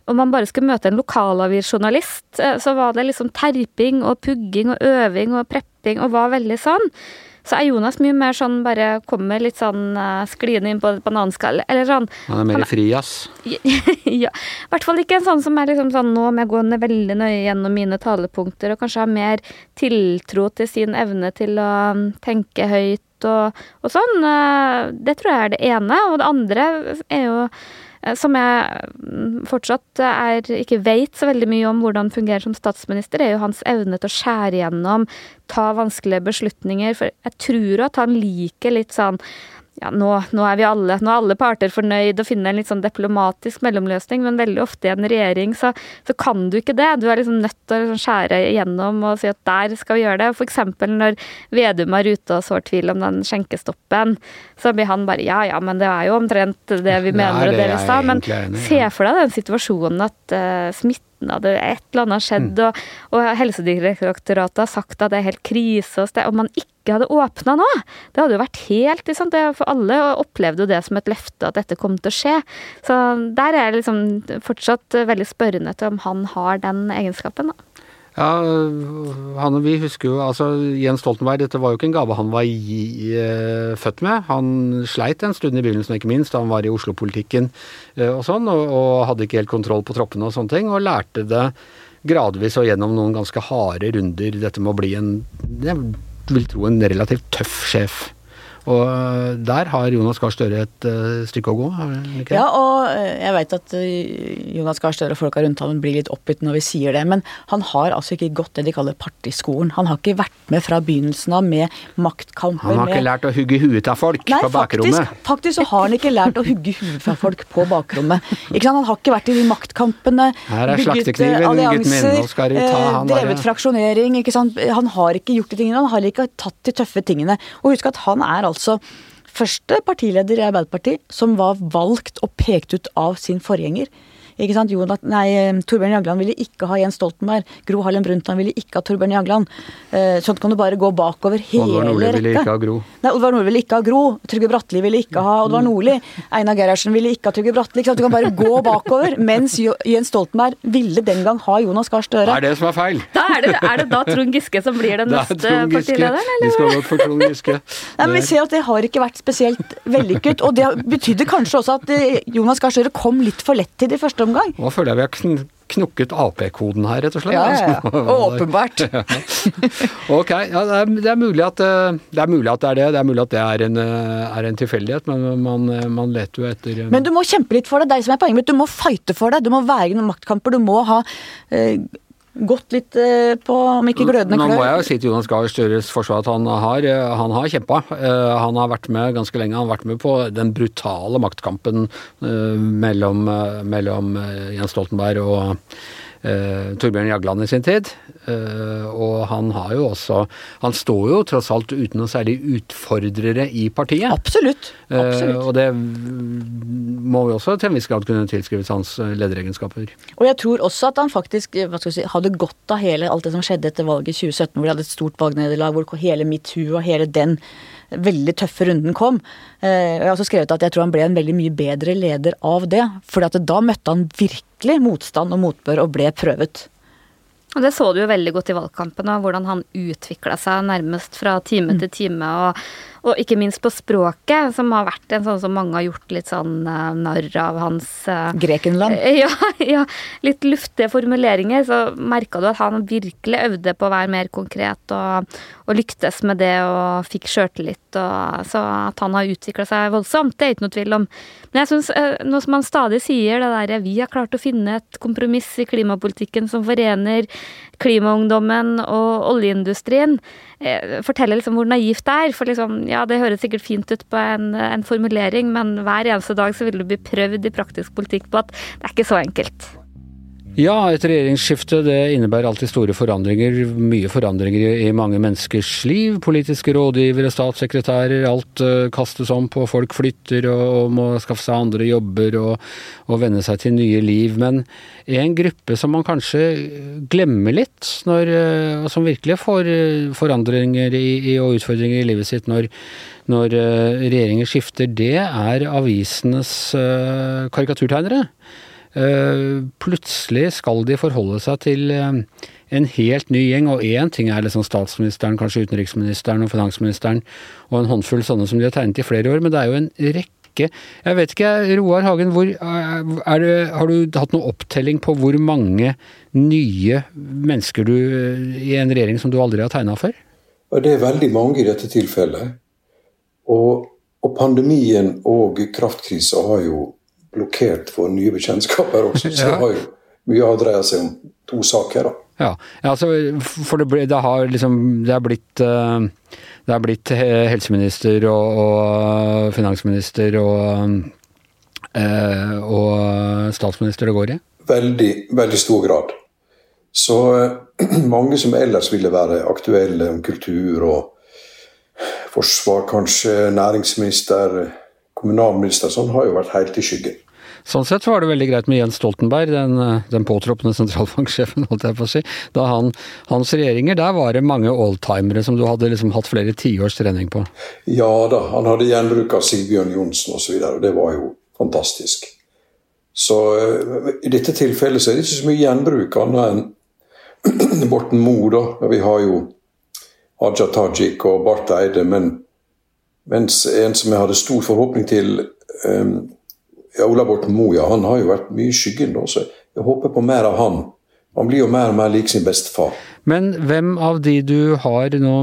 om man bare skulle møte en lokalavisjournalist, eh, så var det liksom terping og pugging og øving og prepping og var veldig sånn. Så er Jonas mye mer sånn bare kommer litt sånn uh, skliende inn på et bananskall, eller sånn. Han er mer fri, ass. [LAUGHS] ja. I hvert fall ikke en sånn som er liksom sånn nå må jeg gå veldig nøye gjennom mine talepunkter, og kanskje ha mer tiltro til sin evne til å um, tenke høyt og, og sånn. Uh, det tror jeg er det ene. Og det andre er jo Eh, som jeg mm, fortsatt er, ikke vet så veldig mye om hvordan fungerer som statsminister, er jo hans evne til å skjære igjennom, ta vanskelige beslutninger. For jeg tror at han liker litt sånn ja, nå, nå, er vi alle, nå er alle parter fornøyd og finner en litt sånn diplomatisk mellomløsning, men veldig ofte i en regjering så, så kan du ikke det. Du er liksom nødt til å liksom skjære igjennom og si at der skal vi gjøre det. F.eks. når Vedum er ute og sår tvil om den skjenkestoppen, så blir han bare ja ja, men det er jo omtrent det vi [LAUGHS] mener det og det vi sa. Men se for deg den situasjonen at uh, smitte hadde et eller annet skjedd, mm. og, og, Helsedirektoratet har sagt at det er helt krise, og, og man ikke hadde åpna nå. Det hadde jo vært helt liksom, det For alle opplevde jo det som et løfte at dette kom til å skje. Så der er jeg liksom fortsatt veldig spørrende til om han har den egenskapen. da. Ja, han vi husker jo altså Jens Stoltenberg, dette var jo ikke en gave han var i, eh, født med. Han sleit en stund i begynnelsen, ikke minst, da han var i Oslo-politikken eh, og sånn, og, og, hadde ikke helt kontroll på troppene og sånne ting, og lærte det gradvis og gjennom noen ganske harde runder, dette med å bli en Jeg vil tro en relativt tøff sjef. Og eh, der har Jonas Gahr Støre et uh, stykke å gå? Ikke? Ja, og eh, jeg veit at Jonas Gahr Støre og folka rundt ham blir litt oppgitt når vi sier det, men han har altså ikke gått det de kaller partiskolen. Han har ikke vært med fra begynnelsen av med maktkamper. Han har ikke lært å hugge huet av folk Nei, på bakrommet? Faktisk, faktisk så har han ikke lært å hugge huet fra folk på bakrommet. Ikke sant? Han har ikke vært i de maktkampene, Her er min, ta han Drevet fraksjonering, ikke sant. Han har ikke gjort de tingene, han har ikke tatt de tøffe tingene. Og husk at han er altså første partileder i Arbeiderpartiet som var valgt og pekt ut av sin forgjenger. Ikke sant? Jonat, nei, Torbjørn Jagland ville ikke ha Jens Stoltenberg. Gro Harlem Brundtland ville ikke ha Torbjørn Jagland. Eh, sånn kan du bare gå bakover hele rekka. Oddvar Nordli ville ikke ha Gro. Nei, Oddvar Nordli ville ikke ha Gro. Trygve Bratteli ville ikke ha Oddvar Nordli. Einar Gerhardsen ville ikke ha Trygve Bratteli. Du kan bare gå bakover. Mens Jens Stoltenberg ville den gang ha Jonas Gahr Støre. Det er det som er feil. Da er det, er det da Trond Giske som blir den [LAUGHS] neste partilederen, eller? Vi skal godt for Trond Giske. Nei, men vi ser at det har ikke vært spesielt vellykket. Og det betydde kanskje også at eh, Jonas Gahr Støre kom litt for lett til det første første omgang. Nå føler jeg vi har knukket Ap-koden her, rett og slett. Ja, ja, ja. [LAUGHS] Åpenbart. [LAUGHS] ok, ja, det, er, det, er mulig at, eh, det er mulig at det er det. Det er mulig at det er en, eh, er en tilfeldighet, men man, eh, man, leter jo etter Men du må kjempe litt for det. Det er det som er poenget mitt. Du må fighte for det. Du må være i noen maktkamper. Du må ha eh, gått litt eh, på, om ikke glødende klør. Nå må jeg jo si til Jonas Gahr Støres forsvar at han har, eh, han har kjempa. Eh, han har vært med ganske lenge. Han har vært med på den brutale maktkampen mellom, mellom Jens Stoltenberg og eh, Torbjørn Jagland i sin tid. Eh, og han har jo også Han står jo tross alt uten noe særlig utfordrere i partiet. Absolutt. Absolutt. Eh, og det må vi også til en viss grad kunne tilskrives hans eh, lederegenskaper. Og jeg tror også at han faktisk si, hadde godt av hele alt det som skjedde etter valget i 2017, hvor de hadde et stort valgnederlag, hvor hele metoo og hele den veldig tøffe runden kom. Eh, jeg har også skrevet at jeg tror han ble en veldig mye bedre leder av det. For da møtte han virkelig motstand og motbør og ble prøvet. Og Det så du jo veldig godt i valgkampen, hvordan han utvikla seg nærmest fra time til time. og og ikke minst på språket, som har vært en sånn som mange har gjort litt sånn uh, narr av hans uh, Grekenland? [LAUGHS] Ja, ja, litt luftige formuleringer. Så merka du at han virkelig øvde på å være mer konkret og, og lyktes med det og fikk sjøltillit. Så at han har utvikla seg voldsomt, det er ikke noe tvil om. Men jeg syns, uh, noe som han stadig sier, det derre vi har klart å finne et kompromiss i klimapolitikken som forener klimaungdommen og oljeindustrien, forteller liksom hvor naivt det er. For liksom, ja, det høres sikkert fint ut på en, en, formulering, men hver eneste dag så vil du bli prøvd i praktisk politikk på at det er ikke så enkelt. Ja, et regjeringsskifte det innebærer alltid store forandringer. Mye forandringer i mange menneskers liv. Politiske rådgivere, statssekretærer. Alt uh, kastes om på. Folk flytter og, må skaffe seg andre jobber og, og venne seg til nye liv. Men en gruppe som man kanskje glemmer litt, når, og som virkelig får uh, forandringer i, i, og utfordringer i livet sitt når, når regjeringer skifter, det er avisenes karikaturtegnere. Eh, plutselig skal de forholde seg til eh, en helt ny gjeng, og én ting er liksom statsministeren, kanskje utenriksministeren og finansministeren og en håndfull sånne som de har tegnet i flere år, men det er jo en rekke Jeg vet ikke, Roar Hagen, hvor, eh, det, har du hatt noe opptelling på hvor mange nye mennesker du i en regjering som du aldri har tegna før? Det er veldig mange i dette tilfellet. Og, og pandemien og kraftkrisa har jo blokkert for nye bekjentskaper også. Så [LAUGHS] det har jo mye av dreia seg om to saker. da. Ja, altså, for det, ble, det, har liksom Det er blitt, uh, det er blitt helseminister og, og finansminister og, uh, og statsminister det går i? Veldig, veldig stor grad. Så uh, [CLEARS THROAT] mange som ellers ville være aktuelle om kultur og forsvar, kanskje næringsminister, kommunalminister sånn har jo vært helt i skyggen. Sånn sett var det veldig greit med Jens Stoltenberg, den, den påtroppende [LAUGHS] sentralbanksjefen, holdt jeg på å si. Da han, hans regjeringer, der var det mange oldtimere som du hadde liksom hatt flere tiårs trening på? Ja da, han hadde gjenbruk av Sigbjørn Johnsen osv., og, så og det var jo fantastisk. Så uh, i dette tilfellet så er det ikke så mye gjenbruk annet enn [CLEARS THROAT] Borten Moe, da. Vi har jo Haja Tajik og Barth Eide, men mens en som jeg hadde stor forhåpning til, um, ja, Ola Borten Moe, ja, han har jo vært mye i skyggen, da, så jeg håper på mer av han. Han blir jo mer og mer lik sin bestefar. Men hvem av de du har nå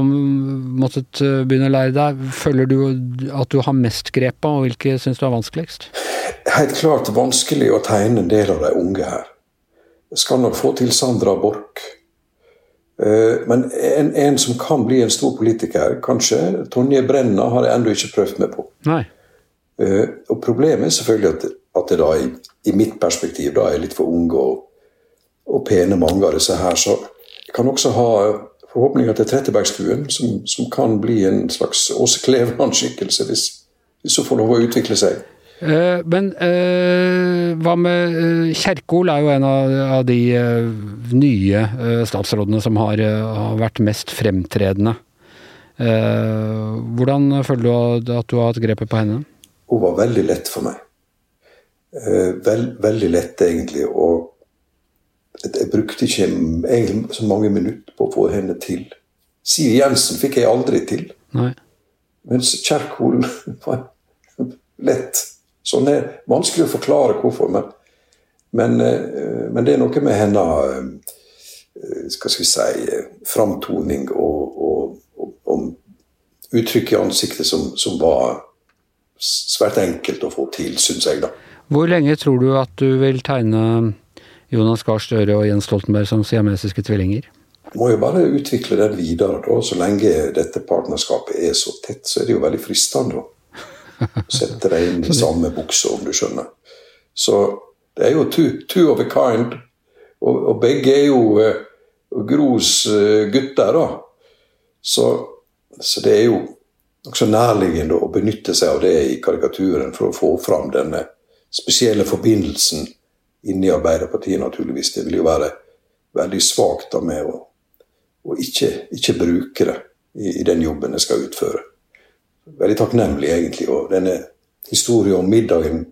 måttet eh, begynne å lære deg, føler du at du har mest grep av, og hvilke syns du er vanskeligst? Helt klart vanskelig å tegne en del av de unge her. Jeg skal nok få til Sandra Borch. Eh, men en, en, som kan bli en stor politiker, kanskje Tonje Brenna, har jeg ennå ikke prøvd meg på. Nei. Uh, og Problemet er selvfølgelig at, at det da i, i, mitt perspektiv da er litt for unge og, og, pene, mange av disse her. Så jeg kan også ha forhåpninger til Trettebergstuen, som, som kan bli en slags Åse Kleveland-skikkelse, hvis, hvis hun får lov å utvikle seg. Eh, men eh, hva med eh, Kjerkol er jo en av, de nye statsrådene som har, har, vært mest fremtredende. Hvordan føler du at du har hatt grepet på henne? Hun var veldig lett for meg. Vel, veldig lett, egentlig. Og jeg brukte ikke egentlig så mange minutter på å få henne til. Siv Jensen fikk jeg aldri til. Nei. Mens Kjerkol [LAUGHS] var lett. Sånn er vanskelig å forklare hvorfor, men, men, eh, men det er noe med hennes eh, skal vi si, framtoning og, og, og, og uttrykk i ansiktet som, som, var svært enkelt å få til, syns jeg. da. Hvor lenge tror du at du vil tegne Jonas Gahr Støre og Jens Stoltenberg som siamesiske tvillinger? Må jo bare utvikle den videre. da, Så lenge dette partnerskapet er så tett, så er det jo veldig fristende. da. Sette deg inn i samme bukse, om du skjønner. Så det er jo two, two of a kind. Og, og begge er jo uh, Gros uh, gutter, da. Så, så, det er jo nokså nærliggende å benytte seg av det i karikaturen for å få fram denne spesielle forbindelsen inni Arbeiderpartiet, naturligvis. Det vil jo være veldig svakt av meg å ikke, ikke, bruke det i, i den jobben jeg skal utføre veldig takknemlig, egentlig. Og denne historien om middagen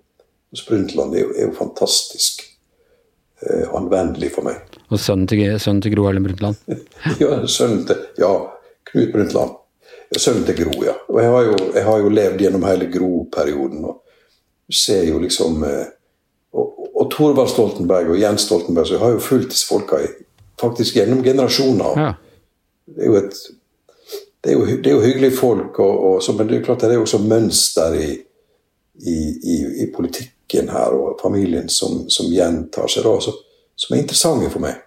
hos Brundtland er jo, er jo fantastisk eh, anvendelig for meg. Og sønnen til, sønnen til Gro Harlem Brundtland? [LAUGHS] ja, sønnen til Ja, Knut Brundtland. Sønnen til Gro, ja. Og jeg har jo, jeg har jo levd gjennom hele Gro-perioden. og ser jo liksom eh, og, og Thorvald Stoltenberg og Jens Stoltenberg, så jeg har jo fulgt disse folka i, faktisk gjennom generasjoner. Ja. Det er jo et det er jo, det er jo hyggelige folk, og, og, så, men det er klart det er også mønster i, i, i, i politikken her, og familien som, som gjentar seg, da, så, som er interessante for meg.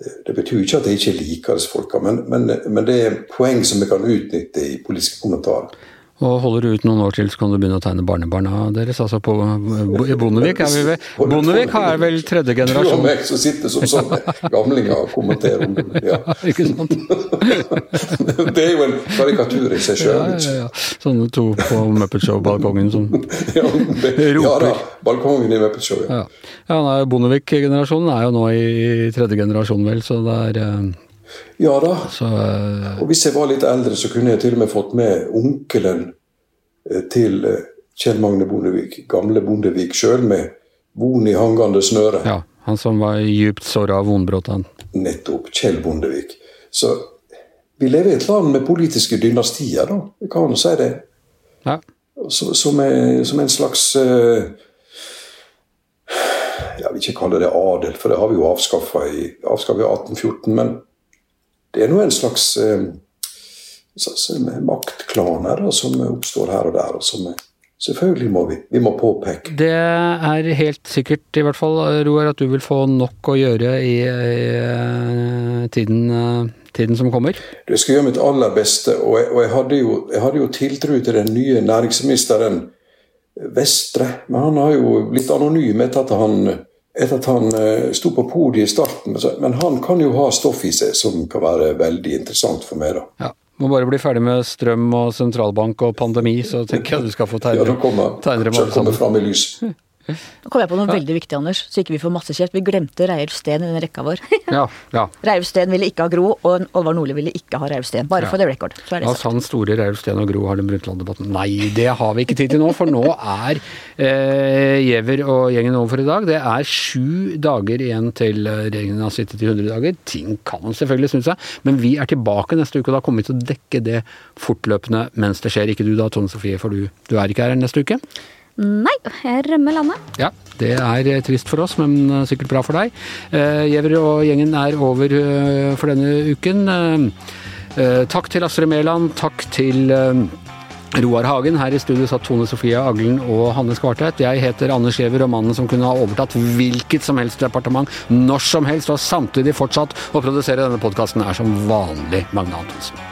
Det, det, betyr ikke at jeg ikke liker disse folka, men, men, men, det er poeng som jeg kan utnytte i politiske kommentarer. Og holder du ut noen år til, så kan du begynne å tegne barnebarna deres. Altså på Bondevik er vi vel Bondevik er vel tredje Du og meg som sitter som [LAUGHS] sånne gamlinger og kommenterer om det. Ja. [LAUGHS] Ikke sant? [LAUGHS] Det er jo en karikatur i seg Ja, sjøl. ja, ja. Sånne to på Muppet Show-balkongen som Ja, det- ja da. Balkongen i Muppet Show, ja. Ja, ja Bondevik-generasjonen er jo nå i tredje generasjon, vel, så det er eh, Ja da. Så eh, Og hvis jeg var litt eldre, så kunne jeg til og med fått med onkelen eh, til eh, Kjell Magne Bondevik, gamle Bondevik sjøl, med von i hangende snøre. ja. Han som var djupt såra av vonbrot. Nettopp. Kjell Bondevik. Så vi lever i et land med politiske dynastier, da. Vi kan si det. Ja. Som, som, er, som en slags uh, Jeg vil ikke kalle det adel, for det har vi jo avskaffa i, i 1814. Men det er nå en slags, eh, eh, maktklaner som oppstår her og der. og som eh, Selvfølgelig må vi, vi må påpeke. Det er helt sikkert, i hvert fall, Roar, at du vil få nok å gjøre i, i tiden, tiden som kommer. Jeg skal gjøre mitt aller beste, og jeg, og jeg, hadde, jo, jeg hadde jo tiltro til den nye næringsministeren Vestre. Men han har jo blitt anonym etter at han, etter at han eh, sto på podiet i starten. Men han kan jo ha stoff i seg som kan være veldig interessant for meg. da. Ja. Må bare bli ferdig med strøm og sentralbank og pandemi, så tenker jeg du skal få Ja, Da tegne, kommer tegne dem skal alle sammen. fram i lys. [LAUGHS] Nå kom jeg på noe veldig viktig, Anders, så ikke vi får masse kjeft. Vi glemte Reiulf Steen i den rekka vår. [LAUGHS] Ja, ja. Reiulf Steen ville ikke ha Gro, og Olvar Nordli ville ikke ha Reiulf Steen. Bare Ja. for the record. Så er det La sagt. sann store Reiulf Steen og Gro har den Brundtland-debatten. Nei, det har vi ikke tid til nå, for nå er eh, Giæver og gjengen overfor i dag. Det er sju dager igjen til eh, regjeringen har sittet i 100 dager. Ting kan selvfølgelig snu seg, men vi er tilbake neste uke, og da kommer vi til å dekke det fortløpende mens det skjer. Ikke du da, Tone Sofie, for du, du er ikke her neste uke. Nei, jeg rømmer landet. Ja, det er eh, trist for oss, men eh, sikkert bra for deg. Gjever og gjengen er over eh, for denne uken. Eh, eh, takk til Astrid Mæland, takk til eh, Roar Hagen. Her i studio satt Tone Sofie Aglen og Hanne Skvartvedt. Jeg heter Anders Giæver, og mannen som kunne ha overtatt hvilket som helst departement når som helst, og samtidig fortsatt å produsere denne podkasten, er som vanlig Magne Antonsen.